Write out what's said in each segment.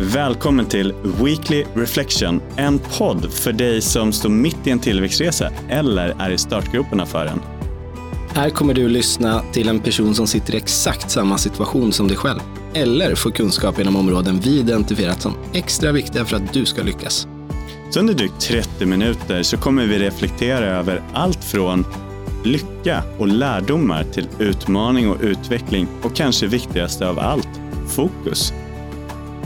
Välkommen till Weekly Reflection, en podd för dig som står mitt i en tillväxtresa eller är i startgroparna för den. Här kommer du lyssna till en person som sitter i exakt samma situation som dig själv eller får kunskap inom områden vi identifierat som extra viktiga för att du ska lyckas. Så under drygt 30 minuter så kommer vi reflektera över allt från lycka och lärdomar till utmaning och utveckling och kanske viktigaste av allt, fokus.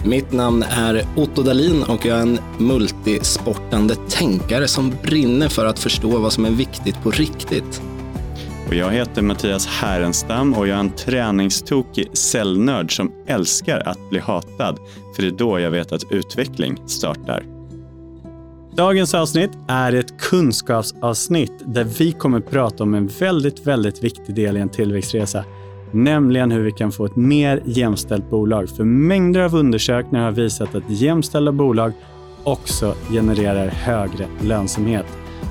Mitt namn är Otto Dalin och jag är en multisportande tänkare som brinner för att förstå vad som är viktigt på riktigt. Och jag heter Mattias Härenstam och jag är en träningstokig cellnörd som älskar att bli hatad, för det är då jag vet att utveckling startar. Dagens avsnitt är ett kunskapsavsnitt där vi kommer prata om en väldigt, väldigt viktig del i en tillväxtresa, nämligen hur vi kan få ett mer jämställt bolag. För mängder av undersökningar har visat att jämställda bolag också genererar högre lönsamhet.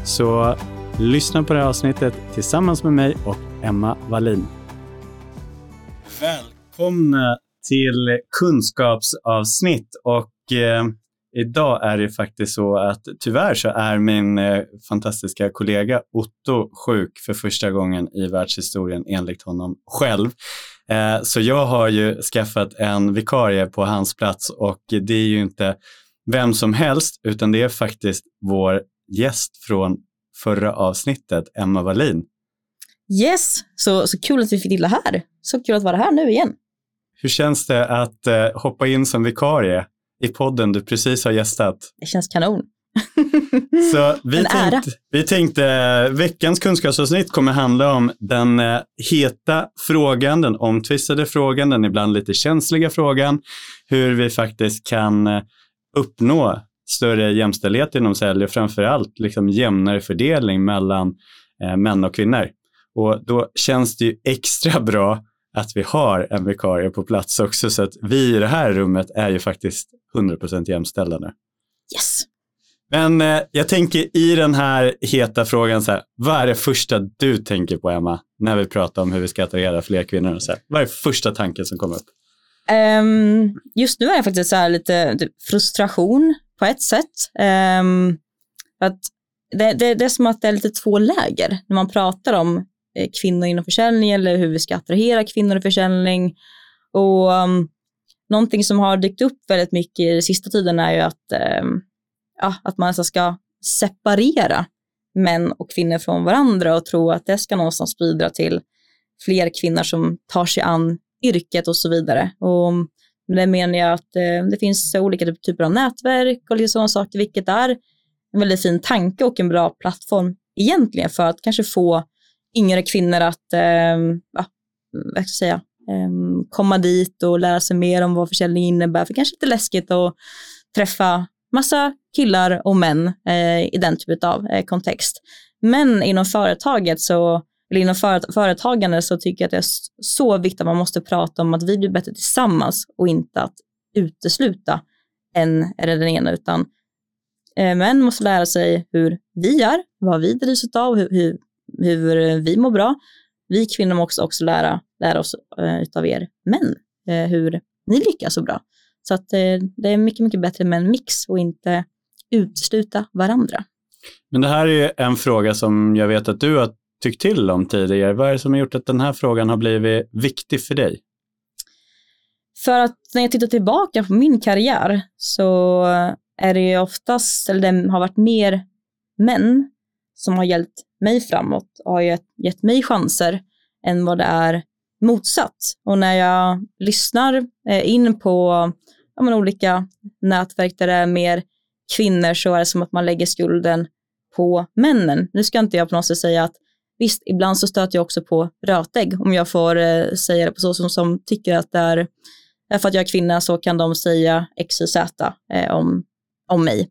Så lyssna på det här avsnittet tillsammans med mig och Emma Wallin. Välkomna till kunskapsavsnitt och eh, Idag är det faktiskt så att tyvärr så är min eh, fantastiska kollega Otto sjuk för första gången i världshistorien enligt honom själv. Eh, så jag har ju skaffat en vikarie på hans plats och det är ju inte vem som helst utan det är faktiskt vår gäst från förra avsnittet, Emma Wallin. Yes, så, så kul att vi fick till det här. Så kul att vara här nu igen. Hur känns det att eh, hoppa in som vikarie i podden du precis har gästat. Det känns kanon. Så vi, tänkte, vi tänkte veckans kunskapsavsnitt kommer handla om den eh, heta frågan, den omtvistade frågan, den ibland lite känsliga frågan, hur vi faktiskt kan eh, uppnå större jämställdhet inom sälj och framför allt liksom jämnare fördelning mellan eh, män och kvinnor. Och då känns det ju extra bra att vi har en vikarie på plats också så att vi i det här rummet är ju faktiskt 100% jämställda nu. Yes. Men eh, jag tänker i den här heta frågan, så här, vad är det första du tänker på Emma, när vi pratar om hur vi ska attrahera fler kvinnor? Och så här, vad är första tanken som kommer upp? Um, just nu är det faktiskt så lite typ, frustration på ett sätt. Um, att det, det, det är som att det är lite två läger när man pratar om Eh, kvinnor inom försäljning eller hur vi ska attrahera kvinnor i försäljning. Och um, någonting som har dykt upp väldigt mycket i sista tiden är ju att, um, ja, att man alltså ska separera män och kvinnor från varandra och tro att det ska någonstans bidra till fler kvinnor som tar sig an yrket och så vidare. Och um, med det menar jag att eh, det finns olika typer av nätverk och sådana saker, vilket är en väldigt fin tanke och en bra plattform egentligen för att kanske få yngre kvinnor att, eh, ja, vad ska jag säga, ehm, komma dit och lära sig mer om vad försäljning innebär. För kanske lite läskigt att träffa massa killar och män eh, i den typen av eh, kontext. Men inom företaget så, eller inom företagande så tycker jag att det är så viktigt att man måste prata om att vi blir bättre tillsammans och inte att utesluta en eller den ena, utan eh, män måste lära sig hur vi är, vad vi drivs av, hur, hur, hur vi mår bra. Vi kvinnor måste också lära lära oss eh, av er män eh, hur ni lyckas så bra. Så att eh, det är mycket, mycket bättre med en mix och inte utesluta varandra. Men det här är en fråga som jag vet att du har tyckt till om tidigare. Vad är det som har gjort att den här frågan har blivit viktig för dig? För att när jag tittar tillbaka på min karriär så är det ju oftast, eller det har varit mer män som har hjälpt mig framåt och har gett, gett mig chanser än vad det är motsatt. Och när jag lyssnar eh, in på ja, men, olika nätverk där det är mer kvinnor så är det som att man lägger skulden på männen. Nu ska inte jag på något sätt säga att visst, ibland så stöter jag också på rötägg om jag får eh, säga det på så som, som tycker att det är för att jag är kvinna så kan de säga X och Z eh, om, om mig.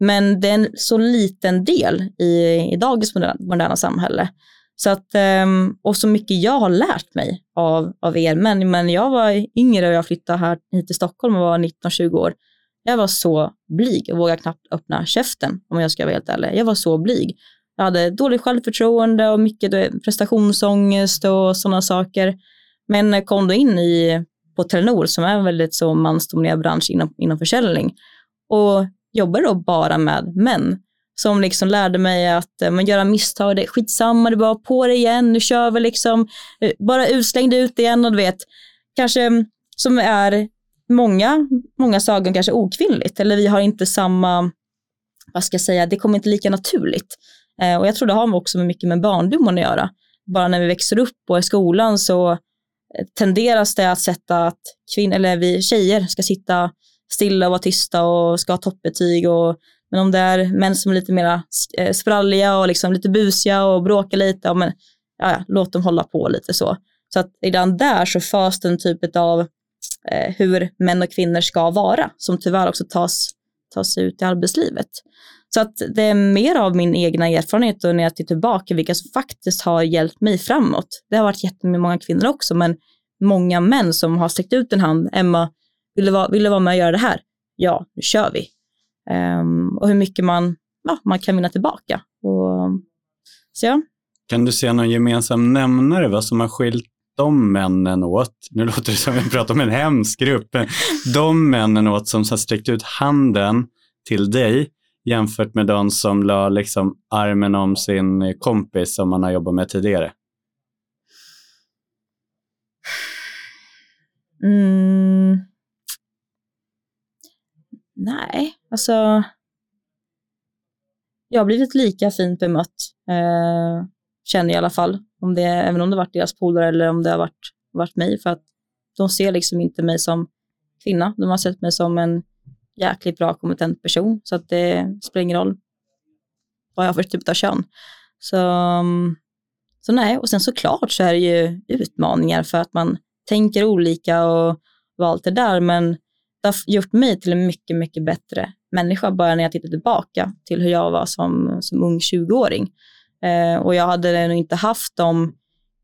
Men det är en så liten del i, i dagens moderna, moderna samhälle. Så att, ehm, och så mycket jag har lärt mig av, av er män. Men jag var yngre och jag flyttade här hit till Stockholm och var 19-20 år. Jag var så blyg och vågade knappt öppna käften om jag ska vara helt ärlig. Jag var så blyg. Jag hade dåligt självförtroende och mycket prestationsångest och sådana saker. Men kom då in i på Telenor som är en väldigt så mansdominerad bransch inom, inom försäljning och jobbade då bara med män som liksom lärde mig att eh, man göra misstag, det är skitsamma, det är bara på det igen, nu kör vi liksom, eh, bara utslängd ut igen och du vet, kanske mm, som är många, många sagor kanske okvinnligt eller vi har inte samma, vad ska jag säga, det kommer inte lika naturligt. Eh, och jag tror det har också mycket med barndomen att göra. Bara när vi växer upp och i skolan så tenderas det att sätta att kvinnor, eller vi tjejer ska sitta stilla och vara tysta och ska ha toppbetyg och men om det är män som är lite mer eh, spralliga och liksom lite busiga och bråkar lite, ja, men, ja, låt dem hålla på lite så. Så att redan där så förs den typ av eh, hur män och kvinnor ska vara, som tyvärr också tas, tas ut i arbetslivet. Så att det är mer av min egna erfarenhet och när jag tittar tillbaka vilka som faktiskt har hjälpt mig framåt. Det har varit jättemånga kvinnor också, men många män som har sträckt ut en hand. Emma, vill du vara, vill du vara med och göra det här? Ja, nu kör vi. Um, och hur mycket man, ja, man kan vinna tillbaka. Och, så ja. Kan du se någon gemensam nämnare vad som har skilt de männen åt, nu låter det som att vi pratar om en hemsk grupp, de männen åt som har sträckt ut handen till dig jämfört med de som la liksom armen om sin kompis som man har jobbat med tidigare? Mm. Nej, alltså. Jag har blivit lika fint bemött, eh, känner jag i alla fall. Om det, även om det varit deras polare eller om det har varit, varit mig. För att de ser liksom inte mig som kvinna. De har sett mig som en jäkligt bra kompetent person. Så att det spelar ingen roll vad jag har för typ av kön. Så, så nej, och sen såklart så är det ju utmaningar för att man tänker olika och, och allt det där. Men det har gjort mig till en mycket, mycket bättre människa bara när jag tittar tillbaka till hur jag var som, som ung 20-åring. Eh, och jag hade nog inte haft de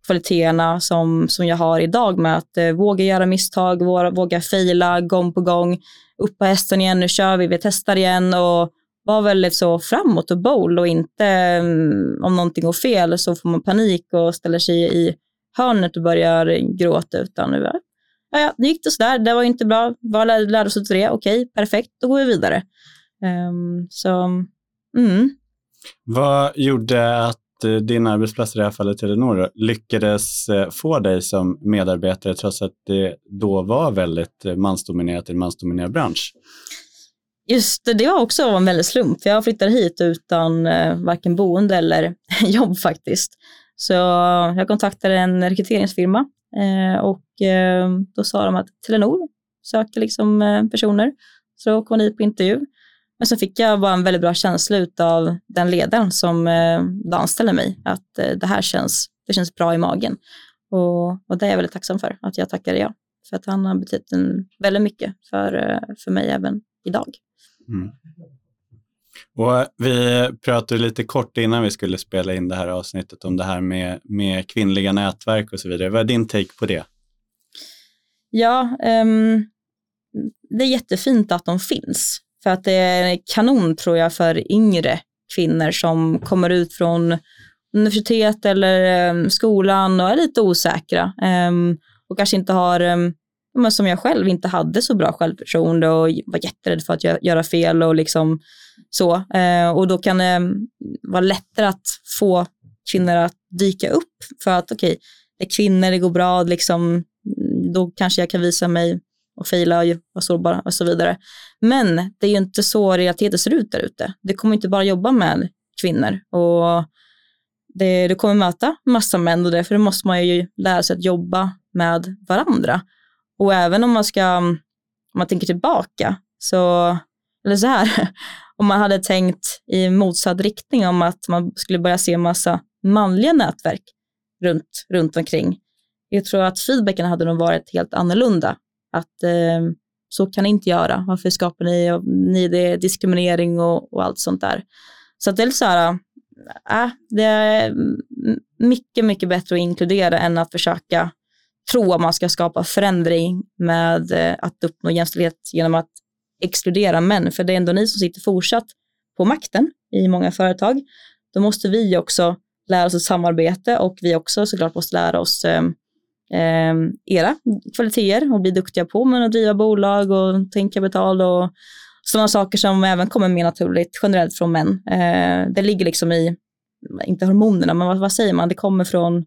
kvaliteterna som, som jag har idag med att eh, våga göra misstag, våga, våga fejla gång på gång, upp på hästen igen, nu kör vi, vi testar igen och var väldigt så framåt och bold och inte um, om någonting går fel så får man panik och ställer sig i hörnet och börjar gråta utan nu, ja, ja, nu gick det sådär, det var inte bra, vad lärde, lärde oss av det? Okej, perfekt, då går vi vidare. Um, så, mm. Vad gjorde att eh, din arbetsplats, i det här fallet Telenor, lyckades eh, få dig som medarbetare trots att det då var väldigt eh, mansdominerat, en mansdominerad bransch? Just det, det var också en väldig slump. Jag flyttade hit utan varken boende eller jobb faktiskt. Så jag kontaktade en rekryteringsfirma eh, och eh, då sa de att Telenor söker liksom eh, personer. Så då kom dit på intervju. Men så fick jag bara en väldigt bra känsla av den ledaren som eh, anställde mig, att eh, det här känns, det känns bra i magen. Och, och det är jag väldigt tacksam för, att jag tackade ja. För att han har betytt en, väldigt mycket för, eh, för mig även idag. Mm. Och eh, vi pratade lite kort innan vi skulle spela in det här avsnittet om det här med, med kvinnliga nätverk och så vidare. Vad är din take på det? Ja, um, det är jättefint att de finns. För att det är kanon tror jag för yngre kvinnor som kommer ut från universitet eller um, skolan och är lite osäkra um, och kanske inte har, men som jag själv, inte hade så bra självförtroende och var jätterädd för att göra fel och liksom så. Eh, och då kan det vara lättare att få kvinnor att dyka upp för att okej, okay, det är kvinnor, det går bra, liksom, mm, då kanske jag kan visa mig och fejla och vara sårbara och så vidare. Men det är ju inte så realiteten ser ut där ute. Du kommer inte bara jobba med kvinnor och det, du kommer möta massa män och därför måste man ju lära sig att jobba med varandra. Och även om man ska, om man tänker tillbaka, så, eller så här, om man hade tänkt i motsatt riktning om att man skulle börja se massa manliga nätverk runt, runt omkring. Jag tror att feedbacken hade nog varit helt annorlunda att eh, så kan ni inte göra. Varför skapar ni, ni det diskriminering och, och allt sånt där? Så att det är så här, äh, det är mycket, mycket bättre att inkludera än att försöka tro att man ska skapa förändring med eh, att uppnå jämställdhet genom att exkludera män. För det är ändå ni som sitter fortsatt på makten i många företag. Då måste vi också lära oss ett samarbete och vi också såklart måste lära oss eh, eh era kvaliteter och bli duktiga på men att driva bolag och ta in kapital och sådana saker som även kommer mer naturligt generellt från män. Eh, det ligger liksom i, inte hormonerna, men vad, vad säger man, det kommer från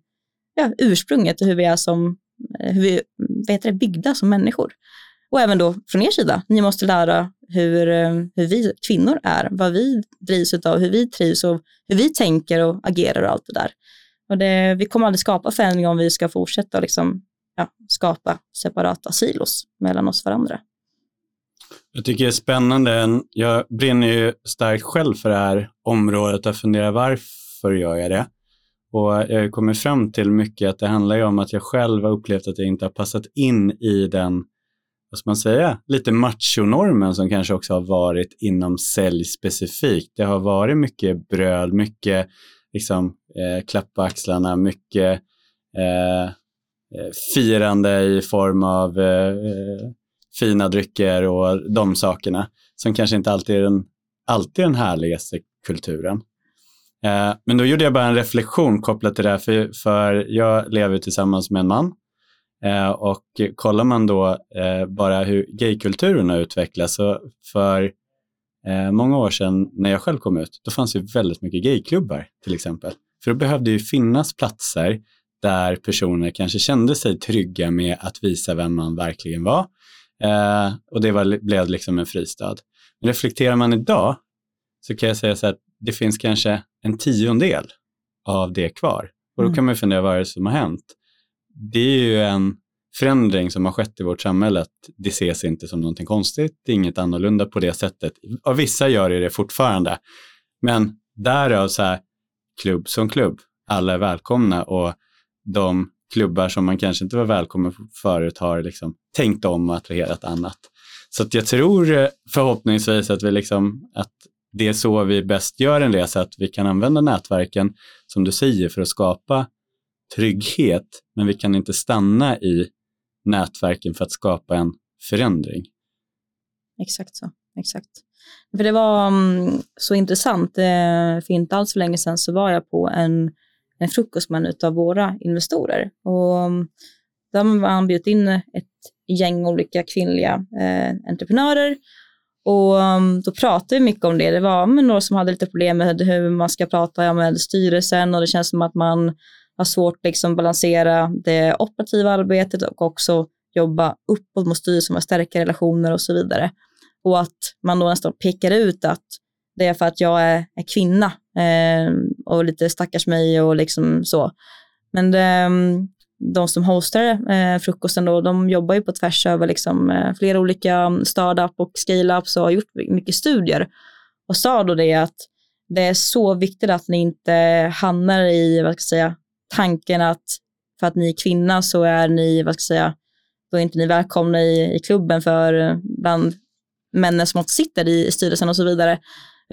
ja, ursprunget och hur vi är som, Eh, hur vi vad heter det, byggda som människor. Och även då från er sida, ni måste lära hur, eh, hur vi kvinnor är, vad vi drivs av, hur vi trivs och hur vi tänker och agerar och allt det där. Och det, vi kommer aldrig skapa förändring om vi ska fortsätta liksom, ja, skapa separata silos mellan oss varandra. Jag tycker det är spännande. Jag brinner ju starkt själv för det här området och funderar varför gör jag det? Och jag har kommit fram till mycket att det handlar ju om att jag själv har upplevt att jag inte har passat in i den, vad ska man säga, lite machonormen som kanske också har varit inom sälj specifikt. Det har varit mycket bröd, mycket liksom, eh, klappa axlarna, mycket eh, eh firande i form av eh, fina drycker och de sakerna som kanske inte alltid är den, alltid den härligaste kulturen. Eh, men då gjorde jag bara en reflektion kopplat till det här, för, för jag lever tillsammans med en man. Eh, och kollar man då eh, bara hur gaykulturen har utvecklats, så för många år sedan när jag själv kom ut, då fanns det väldigt mycket gayklubbar till exempel. För då behövde ju finnas platser där personer kanske kände sig trygga med att visa vem man verkligen var. Och det var, blev liksom en fristad. Men reflekterar man idag så kan jag säga så att det finns kanske en tiondel av det kvar. Och då mm. kan man fundera vad är det som har hänt. Det är ju en förändring som har skett i vårt samhälle. Det ses inte som någonting konstigt, det är inget annorlunda på det sättet. Och vissa gör det fortfarande. Men därav så här, klubb som klubb, alla är välkomna och de klubbar som man kanske inte var välkommen förut har liksom tänkt om och attraherat annat. Så att jag tror eh, förhoppningsvis att vi liksom, att det är så vi bäst gör en resa, att vi kan använda nätverken, som du säger, för att skapa trygghet, men vi kan inte stanna i nätverken för att skapa en förändring. Exakt så, exakt. För det var um, så intressant, eh, för inte alls för länge sedan så var jag på en, en frukost med en av våra investorer och um, de har bjudit in ett gäng olika kvinnliga eh, entreprenörer och um, då pratade vi mycket om det. Det var med några som hade lite problem med hur man ska prata med styrelsen och det känns som att man har svårt att liksom balansera det operativa arbetet och också jobba uppåt mot styrelsen och stärka relationer och så vidare. Och att man då nästan pekar ut att det är för att jag är, är kvinna eh, och lite stackars mig och liksom så. Men det, de som hostar eh, frukosten då, de jobbar ju på tvärs över liksom, eh, flera olika startup och scale-ups och har gjort mycket studier. Och sa då det att det är så viktigt att ni inte hamnar i, vad ska jag säga, tanken att för att ni är kvinna så är ni, vad ska jag säga, då är inte ni välkomna i, i klubben för eh, bland männen som också sitter i, i styrelsen och så vidare,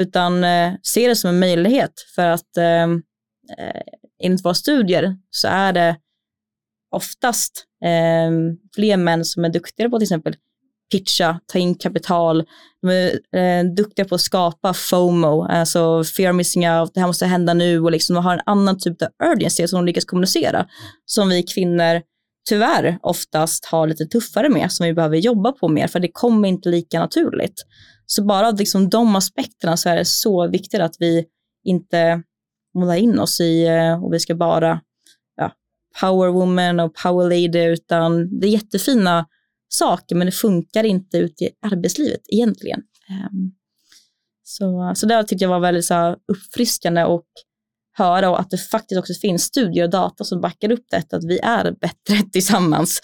utan eh, se det som en möjlighet för att eh, eh enligt våra studier så är det oftast eh, fler män som är duktiga på till exempel pitcha, ta in kapital. De är eh, duktiga på att skapa FOMO, alltså fear missing out, det här måste hända nu och liksom de har en annan typ av urgency som de lyckas kommunicera, som vi kvinnor tyvärr oftast har lite tuffare med, som vi behöver jobba på mer, för det kommer inte lika naturligt. Så bara av liksom de aspekterna så är det så viktigt att vi inte målar in oss i, eh, och vi ska bara power woman och power lady, utan det är jättefina saker, men det funkar inte ute i arbetslivet egentligen. Ehm, så, så det tyckte jag var väldigt så uppfriskande och höra och att det faktiskt också finns studier och data som backar upp detta, att vi är bättre tillsammans.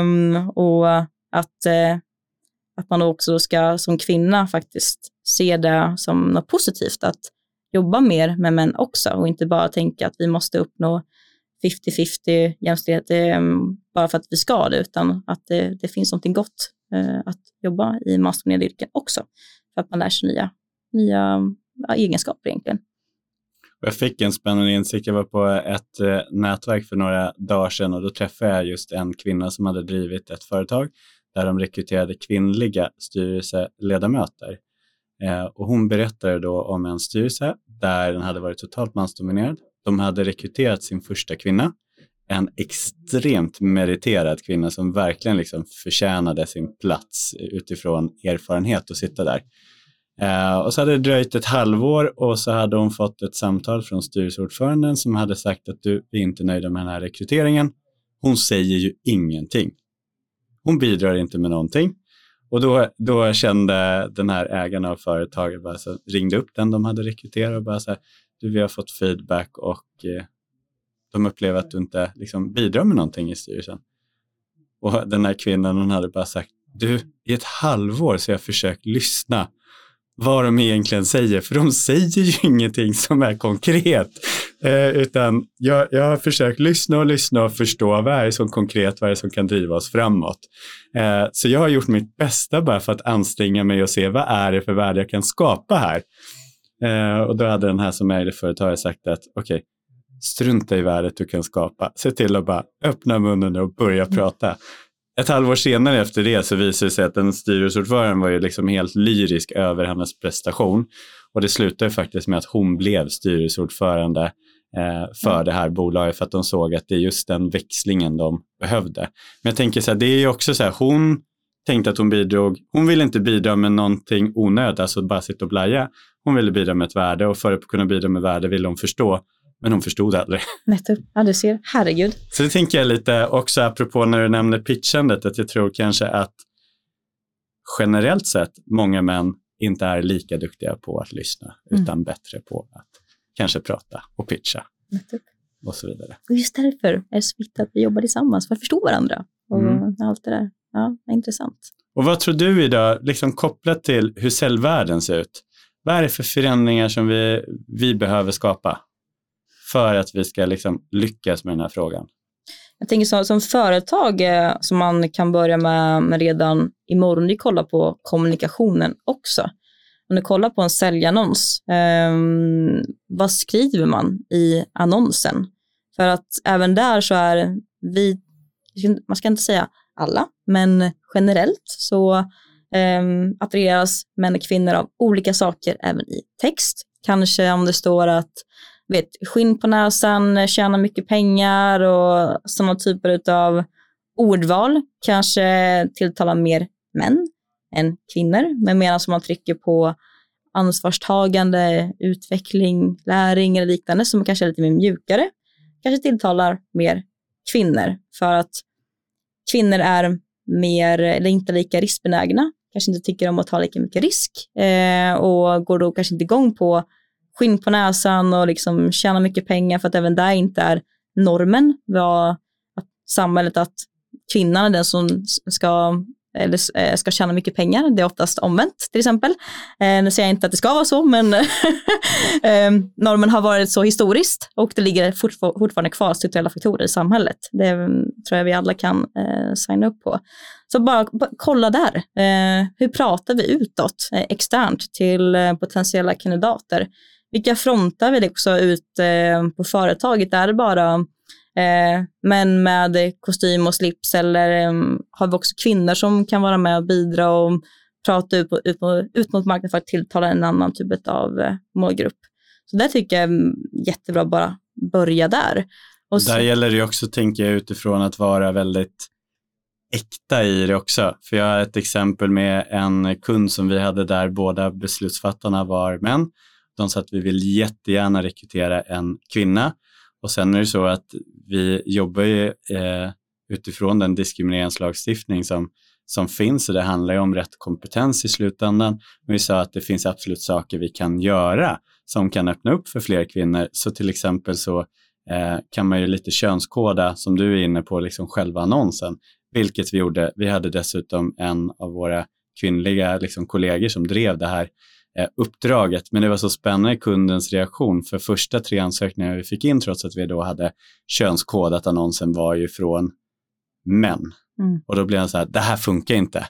Um, och att, uh, att man också ska som kvinna faktiskt se det som något positivt, att jobba mer med män också och inte bara tänka att vi måste uppnå 50-50 jämställdhet mm, bara för att vi ska det, utan att det, det finns någonting gott eh, att jobba i mansdominerade yrken också, för att man lär sig nya, nya egenskaper egentligen. Jag fick en spännande insikt. Jag var på ett eh, nätverk för några dagar sedan och då träffade jag just en kvinna som hade drivit ett företag där de rekryterade kvinnliga styrelseledamöter. Eh, och hon berättade då om en styrelse där den hade varit totalt mansdominerad de hade rekryterat sin första kvinna en extremt meriterad kvinna som verkligen liksom förtjänade sin plats utifrån erfarenhet att sitta där. Eh, och så hade det dröjt ett halvår och så hade hon fått ett samtal från styrelseordföranden som hade sagt att du är inte nöjd med den här rekryteringen. Hon säger ju ingenting. Hon bidrar inte med någonting. Och då, då kände den här ägaren av företaget, bara så, ringde upp den de hade rekryterat och bara så här, du, vi har fått feedback och eh, de upplever att du inte liksom, bidrar med någonting i styrelsen. Och den här kvinnan hon hade bara sagt, du, i ett halvår så har jag försökt lyssna vad de egentligen säger, för de säger ju ingenting som är konkret. Eh, utan jag, jag har försökt lyssna och lyssna och förstå vad är det som konkret, vad är det som kan driva oss framåt. Eh, så jag har gjort mitt bästa bara för att anstränga mig och se vad är det för värde jag kan skapa här. Eh, och då hade den här som ägde företaget sagt att okej, okay, strunta i värdet du kan skapa. Se till att bara öppna munnen och börja prata. Ett halvår senare efter det så visade det sig att den styrelseordföranden var ju liksom helt lyrisk över hennes prestation. Och det slutade faktiskt med att hon blev styrelseordförande eh, för mm. det här bolaget för att de såg att det är just den växlingen de behövde. Men jag tänker så här, det är ju också så här, hon tänkte att hon bidrog, hon ville inte bidra med någonting onödigt, alltså bara sitta och blaja. Hon ville bidra med ett värde och för att kunna bidra med värde ville hon förstå men hon förstod aldrig. Nettopp. Ja, du ser. Herregud. Så det tänker jag lite också apropå när du nämner pitchandet, att jag tror kanske att generellt sett många män inte är lika duktiga på att lyssna, mm. utan bättre på att kanske prata och pitcha. Nettopp. Och så vidare. Och just därför är det så viktigt att vi jobbar tillsammans för att förstå varandra. Och mm. allt det där. Ja, intressant. Och vad tror du idag, liksom kopplat till hur cellvärlden ser ut? Vad är det för förändringar som vi, vi behöver skapa? för att vi ska liksom lyckas med den här frågan? Jag tänker som, som företag eh, som man kan börja med, med redan imorgon, det kolla på kommunikationen också. Om du kollar på en säljannons, eh, vad skriver man i annonsen? För att även där så är vi, man ska inte säga alla, men generellt så eh, attraheras män och kvinnor av olika saker även i text. Kanske om det står att vet, skinn på näsan, tjäna mycket pengar och sådana typer av ordval kanske tilltalar mer män än kvinnor. Men medan man trycker på ansvarstagande, utveckling, läring eller liknande som kanske är lite mer mjukare, kanske tilltalar mer kvinnor för att kvinnor är mer, eller inte lika riskbenägna, kanske inte tycker om att ta lika mycket risk eh, och går då kanske inte igång på skinn på näsan och liksom tjäna mycket pengar för att även där inte är normen. vad att samhället att kvinnan är den som ska eller eh, ska tjäna mycket pengar. Det är oftast omvänt till exempel. Eh, nu säger jag inte att det ska vara så, men eh, normen har varit så historiskt och det ligger fortfarande kvar strukturella faktorer i samhället. Det mm, tror jag vi alla kan signa upp på. Så bara, kolla där. Hur pratar vi utåt externt till potentiella kandidater? vilka frontar vi också ut på företaget? Är det bara Eh, men män med kostym och slips eller har vi också kvinnor som kan vara med och bidra och prata ut, ut, ut mot marknaden för att tilltala en annan typ av eh, målgrupp? Så det tycker jag är jättebra bara börja där. Och där gäller det också, tänker jag, utifrån att vara väldigt äkta i det också. För jag har ett exempel med en kund som vi hade där båda beslutsfattarna var män de sa att vi vill jättegärna rekrytera en kvinna. Och sen är det så att vi jobbar ju eh, utifrån den diskrimineringslagstiftning som, som finns och det handlar ju om rätt kompetens i slutändan. Men vi sa att det finns absolut saker vi kan göra som kan öppna upp för fler kvinnor. Så till exempel så eh, kan man ju lite könskoda, som du är inne på, liksom själva annonsen, vilket vi gjorde. Vi hade dessutom en av våra kvinnliga liksom, kollegor som drev det här uppdraget. Men det var så spännande kundens reaktion för första tre ansökningar vi fick in trots att vi då hade könskodat annonsen var ju från män. Mm. Och då blev han så här, det här funkar inte.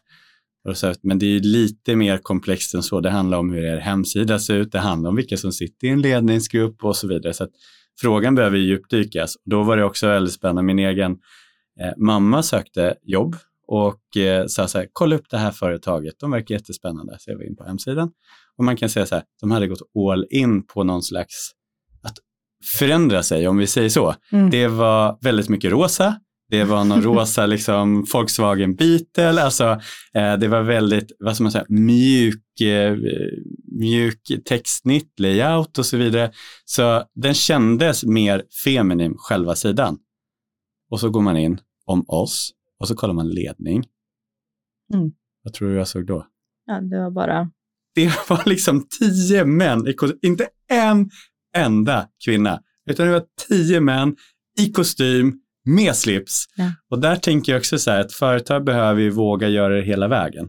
Och så, men det är lite mer komplext än så. Det handlar om hur er hemsida ser ut, det handlar om vilka som sitter i en ledningsgrupp och så vidare. Så att frågan behöver djupdykas. Då var det också väldigt spännande. Min egen eh, mamma sökte jobb och eh, sa så här, kolla upp det här företaget, de verkar jättespännande. Så jag var in på hemsidan och man kan säga så här, de hade gått all in på någon slags att förändra sig, om vi säger så. Mm. Det var väldigt mycket rosa. Det var någon rosa liksom, Volkswagen Beetle. Alltså, eh, det var väldigt vad ska man säga, mjuk, eh, mjuk textsnitt, layout och så vidare. Så den kändes mer feminin, själva sidan. Och så går man in om oss och så kollar man ledning. Mm. Vad tror du jag såg då? Ja, det var bara, Det var liksom tio män, inte en enda kvinna, utan det var tio män i kostym med slips. Ja. Och där tänker jag också så här att företag behöver ju våga göra det hela vägen.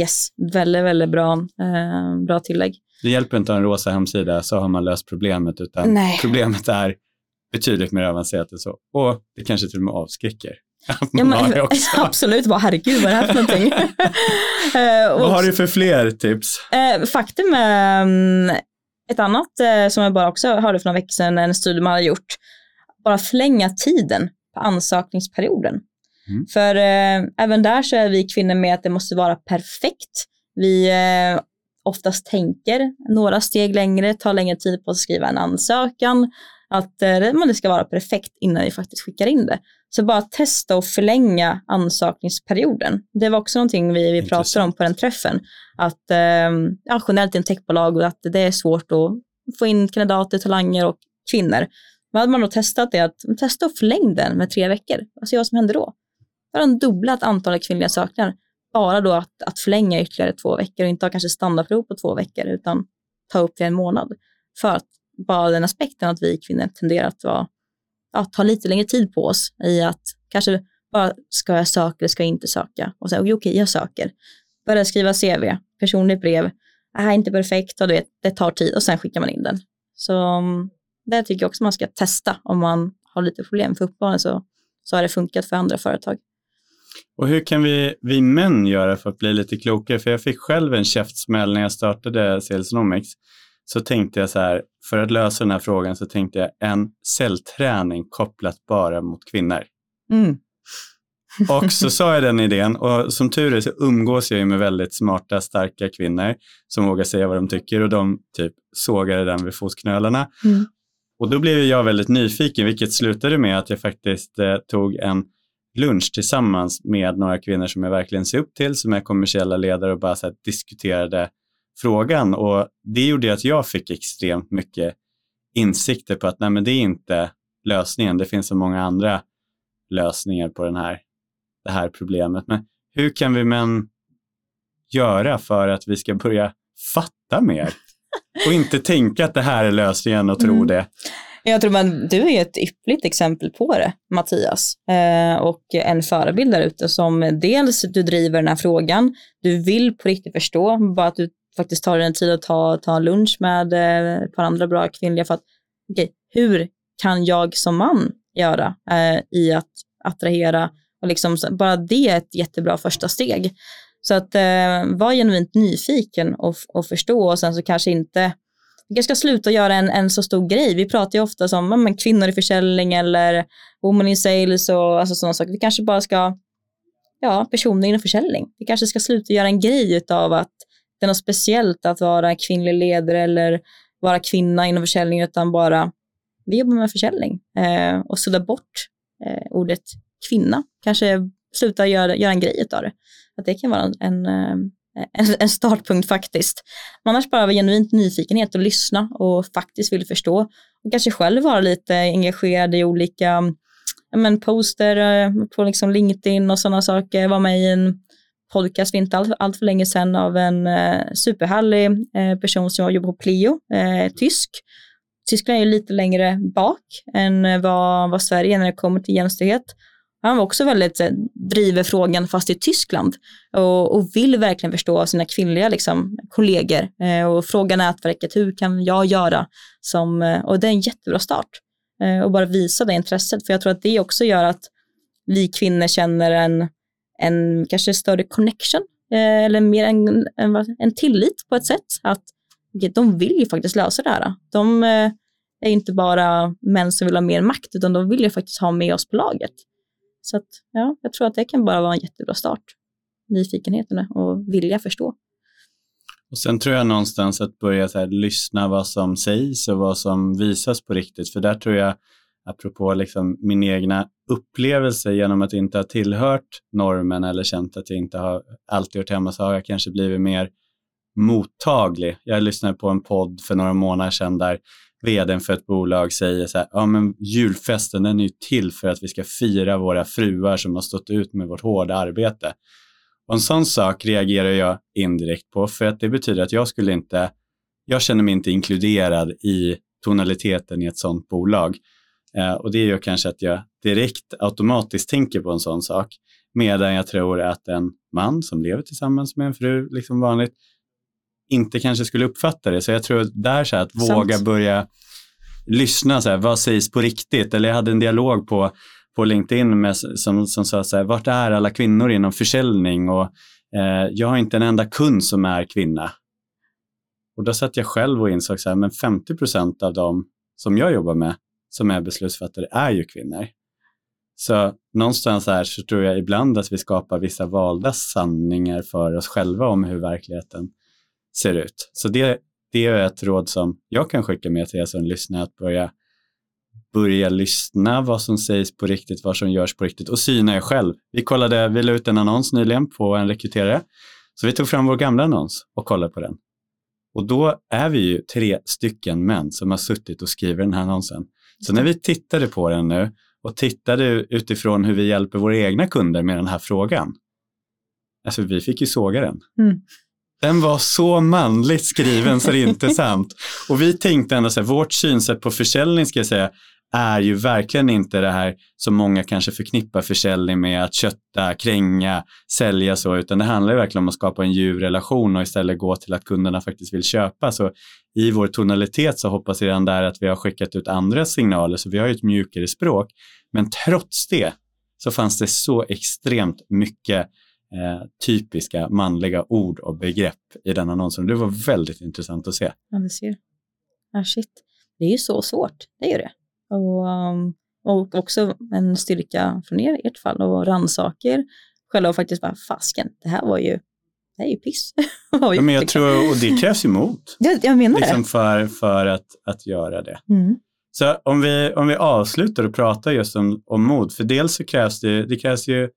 yes, väldigt, väldigt bra, eh, bra tillägg. Det hjälper inte att en rosa hemsida så har man löst problemet, utan Nej. problemet är betydligt mer avancerat än så. Och det kanske till och med avskräcker. Att Ja, har det också. absolut, bara herregud vad är det här för någonting? Eh, och Vad har du för fler tips? Eh, faktum är um, ett annat eh, som jag bara också hörde för några veckor sedan, en studie man har gjort, bara förlänga tiden på ansökningsperioden. Mm. För eh, även där så är vi kvinnor med att det måste vara perfekt. Vi eh, oftast tänker några steg längre, tar längre tid på att skriva en ansökan, att eh, det ska vara perfekt innan vi faktiskt skickar in det. Så bara testa och förlänga ansökningsperioden. Det var också någonting vi, vi pratade om på den träffen. Att eh, ja, generellt i en techbolag och att det är svårt att få in kandidater, talanger och kvinnor. Vad hade man då testat det att testa och förläng den med tre veckor. Vad ser vad som händer då? Då har de dubblat antalet kvinnliga sökningar. Bara då att, att förlänga ytterligare två veckor och inte ha kanske standardprov på två veckor utan ta upp det en månad. För att bara den aspekten att vi kvinnor tenderar att vara, ja, ta lite längre tid på oss i att kanske bara ska jag söka eller ska jag inte söka? Och säga okej, okay, jag söker. Börja skriva CV, personligt brev, det här är inte perfekt och du vet, det tar tid och sen skickar man in den. Så mm, det tycker jag också man ska testa om man har lite problem. För uppenbarligen så, så har det funkat för andra företag. Och hur kan vi, vi män göra för att bli lite klokare? För jag fick själv en käftsmäll när jag startade Salesnomics. Så tänkte jag så här, för att lösa den här frågan så tänkte jag en cellträning kopplat bara mot kvinnor. Mm. Och så sa jag den idén och som tur är så umgås jag ju med väldigt smarta, starka kvinnor som vågar säga vad de tycker och de typ sågade den vid fotknölarna. Mm. Och då blev jag väldigt nyfiken, vilket slutade med att jag faktiskt eh, tog en lunch tillsammans med några kvinnor som jag verkligen ser upp till, som är kommersiella ledare och bara så här, diskuterade frågan. Och det gjorde att jag fick extremt mycket insikter på att nej, men det är inte lösningen. Det finns så många andra lösningar på den här, det här problemet. Men hur kan vi män göra för att vi ska börja fatta mer? Och inte tänka att det här är lösningen och tro Mm. det. Jag tror man, du är ett ypperligt exempel på det, Mattias. Eh, och en förebild där ute som dels du driver den här frågan, du vill på riktigt förstå, bara att du faktiskt tar den tid att ta, ta en lunch med eh, ett par andra bra kvinnliga för att, okej, hur kan jag som man göra eh, i att attrahera och liksom, bara det är ett jättebra första steg. Så att eh, var genuint nyfiken och, och förstå och sen så kanske inte vi kanske ska sluta göra en, en så stor grej. Vi pratar ju ofta som men kvinnor i försäljning eller woman in sales och alltså sådana saker. Vi kanske bara ska, ja, personer inom försäljning. Vi kanske ska sluta göra en grej av att det är något speciellt att vara kvinnlig ledare eller vara kvinna inom försäljning utan bara vi jobbar med försäljning eh, och sudda bort eh, ordet kvinna. Kanske sluta göra, göra en grej av det. Att det kan vara en, eh, en, en, startpunkt faktiskt. Men annars bara vara genuint nyfikenhet och lyssna och faktiskt vill förstå. Och kanske själv vara lite engagerad i olika men poster eh, på liksom LinkedIn och sådana saker. Vara med i en podcast för inte allt, allt för länge sedan av en eh, superhärlig eh, person som jobbar på Pleo, eh, tysk. Tyskland är ju lite längre bak än eh, vad, vad Sverige är när det kommer till jämställdhet. Han var också väldigt eh, driver frågan fast i Tyskland och, och vill verkligen förstå sina kvinnliga liksom, kollegor eh, och fråga nätverket hur kan jag göra som, eh, och det är en jättebra start eh, och bara visa det intresset för jag tror att det också gör att vi kvinnor känner en, en kanske större connection eh, eller mer en, en, en tillit på ett sätt att de vill ju faktiskt lösa det här. De eh, är inte bara män som vill ha mer makt utan de vill ju faktiskt ha med oss på laget. Så att, ja, jag tror att det kan bara vara en jättebra start. Nyfikenheten och vilja förstå. Och sen tror jag någonstans att börja så här, lyssna vad som sägs och vad som visas på riktigt. För där tror jag, apropå liksom min egna upplevelse genom att inte ha tillhört normen eller känt att jag inte har alltid hört hemma, så har jag kanske blivit mer mottaglig. Jag lyssnade på en podd för några månader sedan där vdn för ett bolag säger så här, ja men julfesten den är ju till för att vi ska fira våra fruar som har stått ut med vårt hårda arbete. Och en sån sak reagerar jag indirekt på för att det betyder att jag skulle inte, jag känner mig inte inkluderad i tonaliteten i ett sånt bolag. Eh, och det gör kanske att jag direkt automatiskt tänker på en sån sak. Medan jag tror att en man som lever tillsammans med en fru, liksom vanligt, inte kanske skulle uppfatta det. Så jag tror där så här, att våga börja lyssna, så här, vad sägs på riktigt? Eller jag hade en dialog på, på LinkedIn med, som, som sa så här, vart är alla kvinnor inom försäljning? Och eh, jag har inte en enda kund som är kvinna. Och då satt jag själv och insåg så här, men 50 procent av dem som jag jobbar med som är beslutsfattare är ju kvinnor. Så någonstans här så tror jag ibland att vi skapar vissa valda sanningar för oss själva om hur verkligheten ser ut. Så det, det är ett råd som jag kan skicka med till er som lyssnar, att börja, börja lyssna vad som sägs på riktigt, vad som görs på riktigt och syna er själv. Vi kollade, vi la ut en annons nyligen på en rekryterare, så vi tog fram vår gamla annons och kollade på den. Och då är vi ju tre stycken män som har suttit och skrivit den här annonsen. Så när vi tittade på den nu och tittade utifrån hur vi hjälper våra egna kunder med den här frågan, alltså vi fick ju såga den. Mm. Den var så manligt skriven så det är inte sant. Och vi tänkte ändå så här, vårt synsätt på försäljning ska jag säga, är ju verkligen inte det här som många kanske förknippar försäljning med att kötta, kränga, sälja så, utan det handlar ju verkligen om att skapa en djurrelation och istället gå till att kunderna faktiskt vill köpa. Så i vår tonalitet så hoppas jag redan där att vi har skickat ut andra signaler, så vi har ju ett mjukare språk. Men trots det så fanns det så extremt mycket eh, typiska manliga ord och begrepp i den annonsen. Det var väldigt intressant att se. Ja, du ser. Ah, shit. Det är ju så svårt, det är ju det. Och, um, och också en styrka från er, ert fall och rannsaker själva och faktiskt bara, fasken, det här var ju det är ju piss. ja, men jag tror, och det krävs ju mod. Jag, jag menar liksom det. För, för att, att göra det. Mm. Så om vi, om vi avslutar och pratar just om, om mod, för dels så krävs det, det krävs ju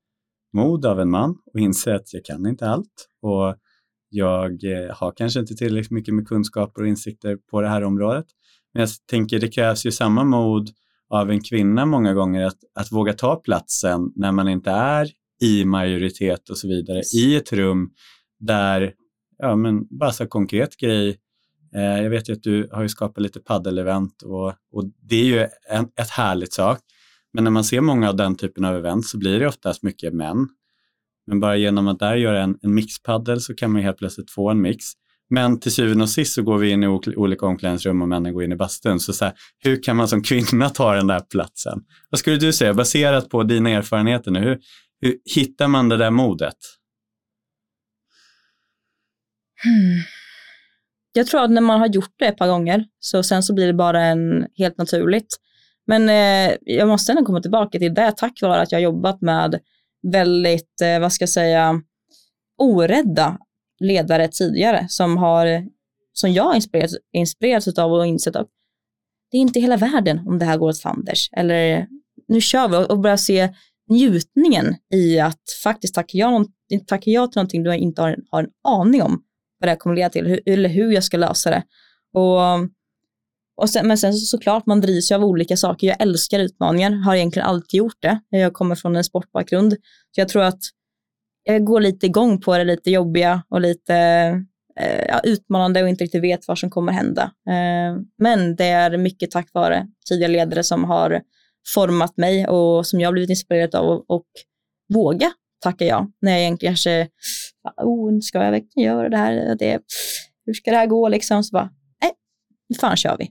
mod av en man och inse att jag kan inte allt och jag eh, har kanske inte tillräckligt mycket med kunskaper och insikter på det här området. Men jag tänker det krävs ju samma mod av en kvinna många gånger att, att våga ta platsen när man inte är i majoritet och så vidare i ett rum där, ja men bara så konkret grej, eh, jag vet ju att du har ju skapat lite paddelevent och, och det är ju en, ett härligt sak. Men när man ser många av den typen av event så blir det oftast mycket män. Men bara genom att där göra en, en mixpaddel så kan man helt plötsligt få en mix. Men till syvende och sist så går vi in i olika omklädningsrum och männen går in i bastun. Så, så här, hur kan man som kvinna ta den där platsen? Vad skulle du säga, baserat på dina erfarenheter nu, hur, hur hittar man det där modet? Hmm. Jag tror att när man har gjort det ett par gånger, så sen så blir det bara en helt naturligt. Men eh, jag måste ändå komma tillbaka till det tack vare att jag jobbat med väldigt, eh, vad ska jag säga, orädda ledare tidigare som har, som jag inspirerats, inspirerats av och insett att det är inte hela världen om det här går åt fanders. Eller nu kör vi och börjar se njutningen i att faktiskt tacka ja, tacka ja till någonting du inte har, har en aning om vad det här kommer leda till hur, eller hur jag ska lösa det. Och och sen, men sen så, såklart, man drivs ju av olika saker. Jag älskar utmaningar, har egentligen alltid gjort det. Jag kommer från en sportbakgrund. Så jag tror att jag går lite igång på det lite jobbiga och lite eh, utmanande och inte riktigt vet vad som kommer hända. Eh, men det är mycket tack vare tidigare ledare som har format mig och som jag har blivit inspirerad av och, och våga tacka ja. När jag egentligen kanske, oh, ska jag verkligen göra det här? Det, hur ska det här gå liksom? Så bara, nej, nu fan kör vi.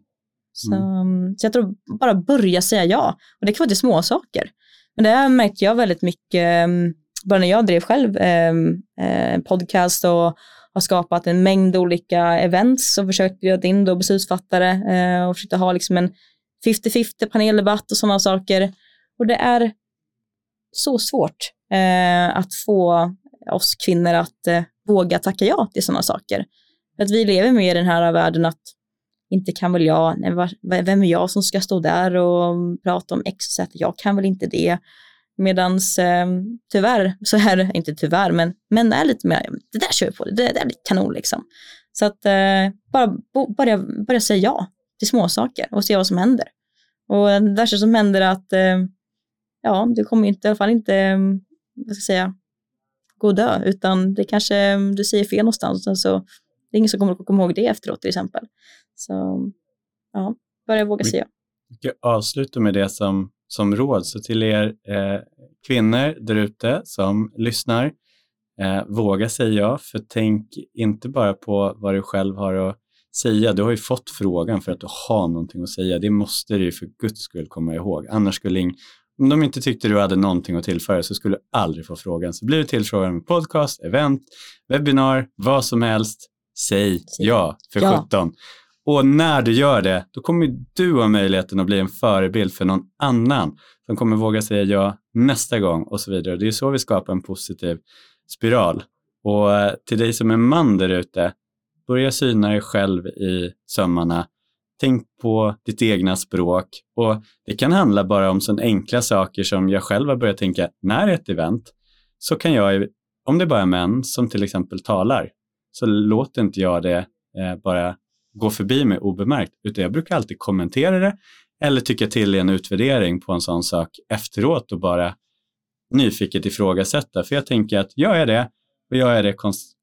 Så, mm. så jag tror bara börja säga ja. Och det kan vara till små saker. Men det har märkt jag väldigt mycket, mm, bara när jag drev själv ehm, eh, podcast och har skapat en mängd olika events och försökt bjuda in då beslutsfattare eh, och försökt ha liksom en 50-50 paneldebatt och sådana saker. Och det är så svårt eh, att få oss kvinnor att eh, våga tacka ja till sådana saker. Att vi lever med i den här världen att inte kan väl jag, nej, vem är jag som ska stå där och prata om X och Z, jag kan väl inte det. Medans eh, tyvärr så är det, inte tyvärr, men män är lite mer, det där kör vi på, det, där blir kanon liksom. Så att eh, bara börja, börja säga ja till småsaker och se vad som händer. Och det värsta som händer är att eh, ja, du kommer inte, i alla fall inte, eh, vad ska jag säga, gå och dö, utan det kanske du säger fel någonstans så det är ingen som kommer att komma ihåg det efteråt till exempel. Så ja, börja våga säga ja. Avsluta med det som, som råd, så till er eh, kvinnor där ute som lyssnar, eh, våga säga ja, för tänk inte bara på vad du själv har att säga. Du har ju fått frågan för att du har någonting att säga. Det måste du ju för guds skull komma ihåg. Annars skulle ing, om de inte tyckte du hade någonting att tillföra så skulle du aldrig få frågan. Så blir du tillfrågad med podcast, event, webbinar, vad som helst, säg ja för ja. 17. Och när du gör det, då kommer du ha möjligheten att bli en förebild för någon annan som kommer våga säga ja nästa gång och så vidare. Det är så vi skapar en positiv spiral. Och eh, till dig som är man där ute, börja syna dig själv i sömmarna. Tänk på ditt egna språk och det kan handla bara om sådana enkla saker som jag själv har börjat tänka, när ett event så kan jag, om det bara är män som till exempel talar, så låter inte jag det eh, bara gå förbi mig obemärkt, utan jag brukar alltid kommentera det eller tycka till i en utvärdering på en sån sak efteråt och bara nyfiket ifrågasätta. För jag tänker att gör jag det och gör jag det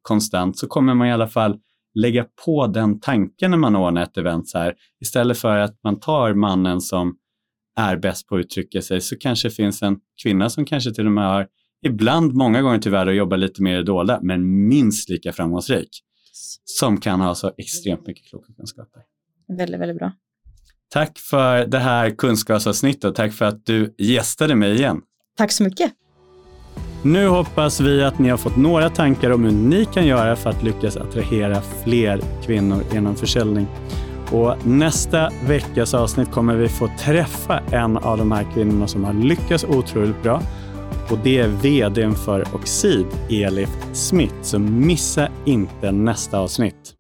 konstant så kommer man i alla fall lägga på den tanken när man ordnar ett event så här. Istället för att man tar mannen som är bäst på att uttrycka sig så kanske det finns en kvinna som kanske till och med har, ibland, många gånger tyvärr, att jobba lite mer i dolda, men minst lika framgångsrik. Som kan ha så extremt mycket kloka kunskaper. Väldigt, väldigt bra. Tack för det här kunskapsavsnittet. Tack för att du gästade mig igen. Tack så mycket. Nu hoppas vi att ni har fått några tankar om hur ni kan göra för att lyckas attrahera fler kvinnor genom försäljning. Och nästa veckas avsnitt kommer vi få träffa en av de här kvinnorna som har lyckats otroligt bra. Och det är vdn för Oxid, Elif Smith. Så missa inte nästa avsnitt.